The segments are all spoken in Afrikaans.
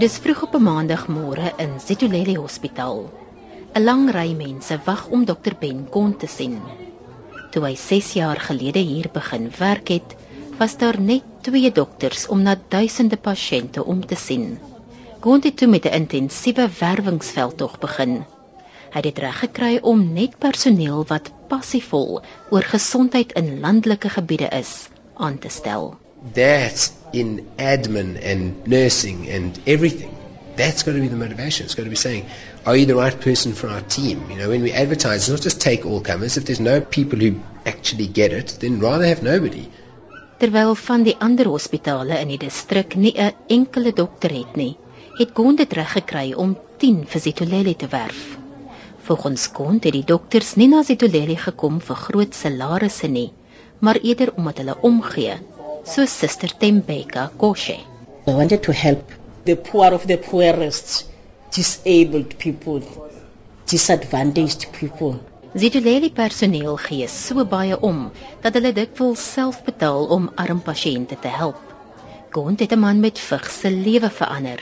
Dis vroeg op 'n maandagmôre in Zitulele Hospitaal. 'n Lang ry mense wag om dokter Ben Kon te sien. Toe hy 6 jaar gelede hier begin werk het, was daar net 2 dokters om na duisende pasiënte om te sien. Kon het toe met 'n intensiewe werwingsveldtog begin. Hy het dit reg gekry om net personeel wat passievol oor gesondheid in landelike gebiede is aan te stel. That in admin and nursing and everything. That's got to be the motivation. It's got to be saying, are you the right person for our team? You know, when we advertise, it's not just take all comers. If there's no people who actually get it, then rather have nobody. Terwyl van die ander hospitale in die distrik nie 'n enkele dokter het nie, het Gond dit reg gekry om 10 vir Zitulele te werf. Volgens Gond het die dokters nie na Zitulele gekom vir groot salarisse nie, maar eerder omdat hulle omgee, so Suster Tembeka Koshe. I wanted to help the poor of the poorest, disabled people, disadvantaged people. Zitulele personeel gee so baie om dat hulle dikwels self betaal om arm pasiënte te help. Gond het 'n man met vigs se lewe verander.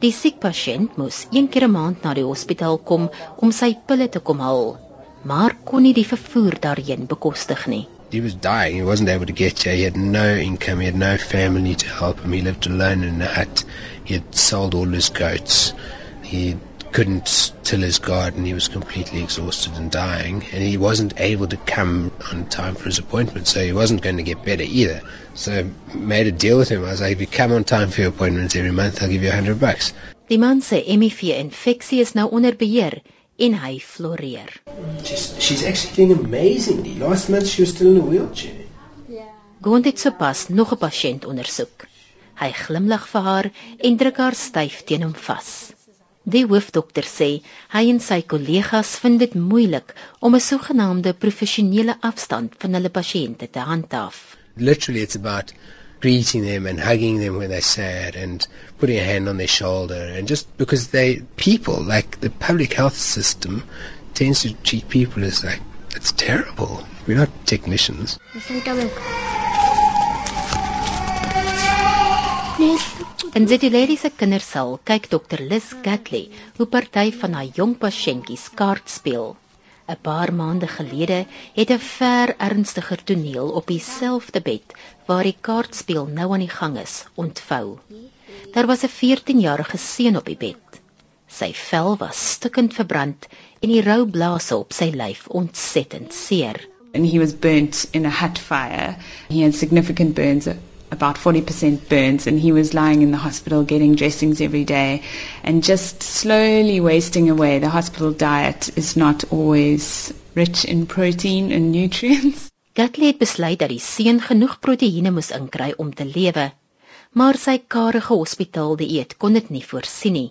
Die siek pasiënt moes een keer 'n maand na die hospitaal kom om sy pille te kom haal, maar kon nie die vervoer daarheen bekostig nie. He was dying. He wasn't able to get here. He had no income. He had no family to help him. He lived alone in a hut. He had sold all his goats. He couldn't till his garden. He was completely exhausted and dying. And he wasn't able to come on time for his appointment, so he wasn't going to get better either. So I made a deal with him. I was like, if you come on time for your appointments every month, I'll give you a hundred bucks. Die man se HIV-infeksie is nou onder beheer en hy floreer. She's, she's actually doing amazingly. Last month she was still in a wheelchair. Gond het sopas nog 'n pasiënt ondersoek. Hy glimlag vir haar en druk haar styf teen hom vas. Die hoofdokter sê hy en sy kollegas vind dit moeilik om 'n sogenaamde professionele afstand van hulle pasiënte te handhaaf. Literally, it's about greeting them and hugging them when they're sad and putting a hand on their shoulder and just because they people like the public health system tends to treat people as like it's terrible. We're not technicians. In Zetuleli se kindersaal kyk dokter Lis Gatley hoe party van haar jong pasiëntjies kaart speel. 'n Paar maande gelede het 'n ver ernstiger toneel op dieselfde bed waar die kaartspel nou aan die gang is, ontvou. Daar was 'n 14-jarige seun op die bed. Sy vel was stukkend verbrand en die rou blaase op sy lyf ontsettend seer. and he was burnt in a hut fire. He had significant burns, about 40% burns, and he was lying in the hospital getting dressings every day and just slowly wasting away. The hospital diet is not always rich in protein and nutrients. Gatley het besluit dat die seun genoeg proteïene moes inkry om te lewe, maar sy karige hospitaaldieet kon dit nie voorsien nie.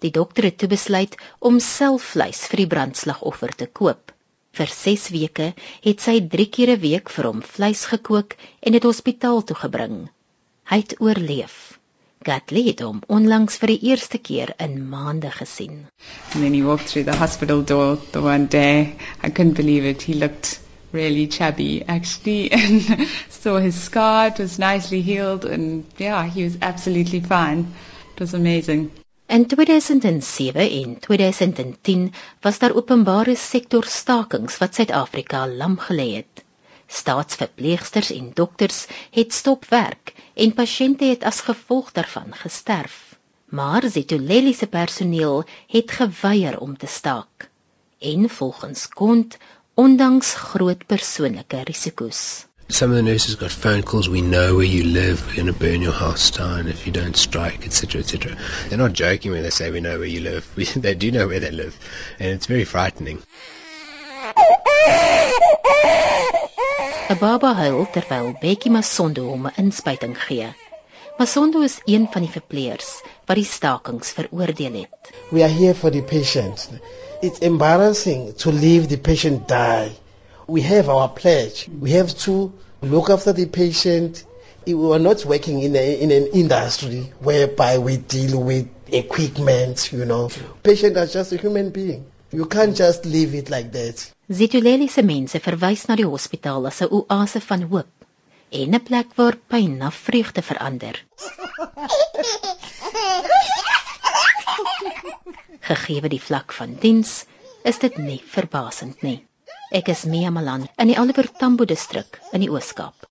Die dokter het toe besluit om self vleis vir die brandslagoffer te koop. Vir 6 weke het sy 3 keer 'n week vir hom vleis gekook en dit hospitaal toe gebring. Hy het oorleef. Gatley het hom onlangs vir die eerste keer in maande gesien. And then he walked through the hospital door the one day. I couldn't believe it. He looked really chubby actually and saw his scar. It was nicely healed and yeah, he was absolutely fine. It was amazing. In 2007 en 2010 was daar openbare sektor stakings wat Suid-Afrika lam gelê het. Staatsverpleegsters en dokters het stop werk en pasiënte het as gevolg daarvan gesterf. Maar Zetuleli se personeel het geweier om te staak. En volgens Kont, ondanks groot persoonlike risiko's. Some of the nurses got phone calls. We know where you live. We're going to burn your house down if you don't strike, etc., etc. They're not joking when they say we know where you live. We, they do know where they live, and it's very frightening. 'n Baba huil terwyl Bekkie Masondo hom 'n inspuiting gee. Masondo is een van die verpleegers wat die stakings veroordeel het. We are here for the patient. It's embarrassing to leave the patient die. We have our pledge. We have to look after the patient. We are not working in, a, in an industry whereby we deal with equipment, you know. Patient is just a human being. You can't just leave it like that. Zetuleli se mense verwys na die hospitaal as 'n oase van hoop. en 'n plek waar pyn na vreugde verander. Gegee die vlak van diens, is dit nie verbasend nie. Ek is Mia Malan in die Oliver Tambo distrik in die Oos-Kaap.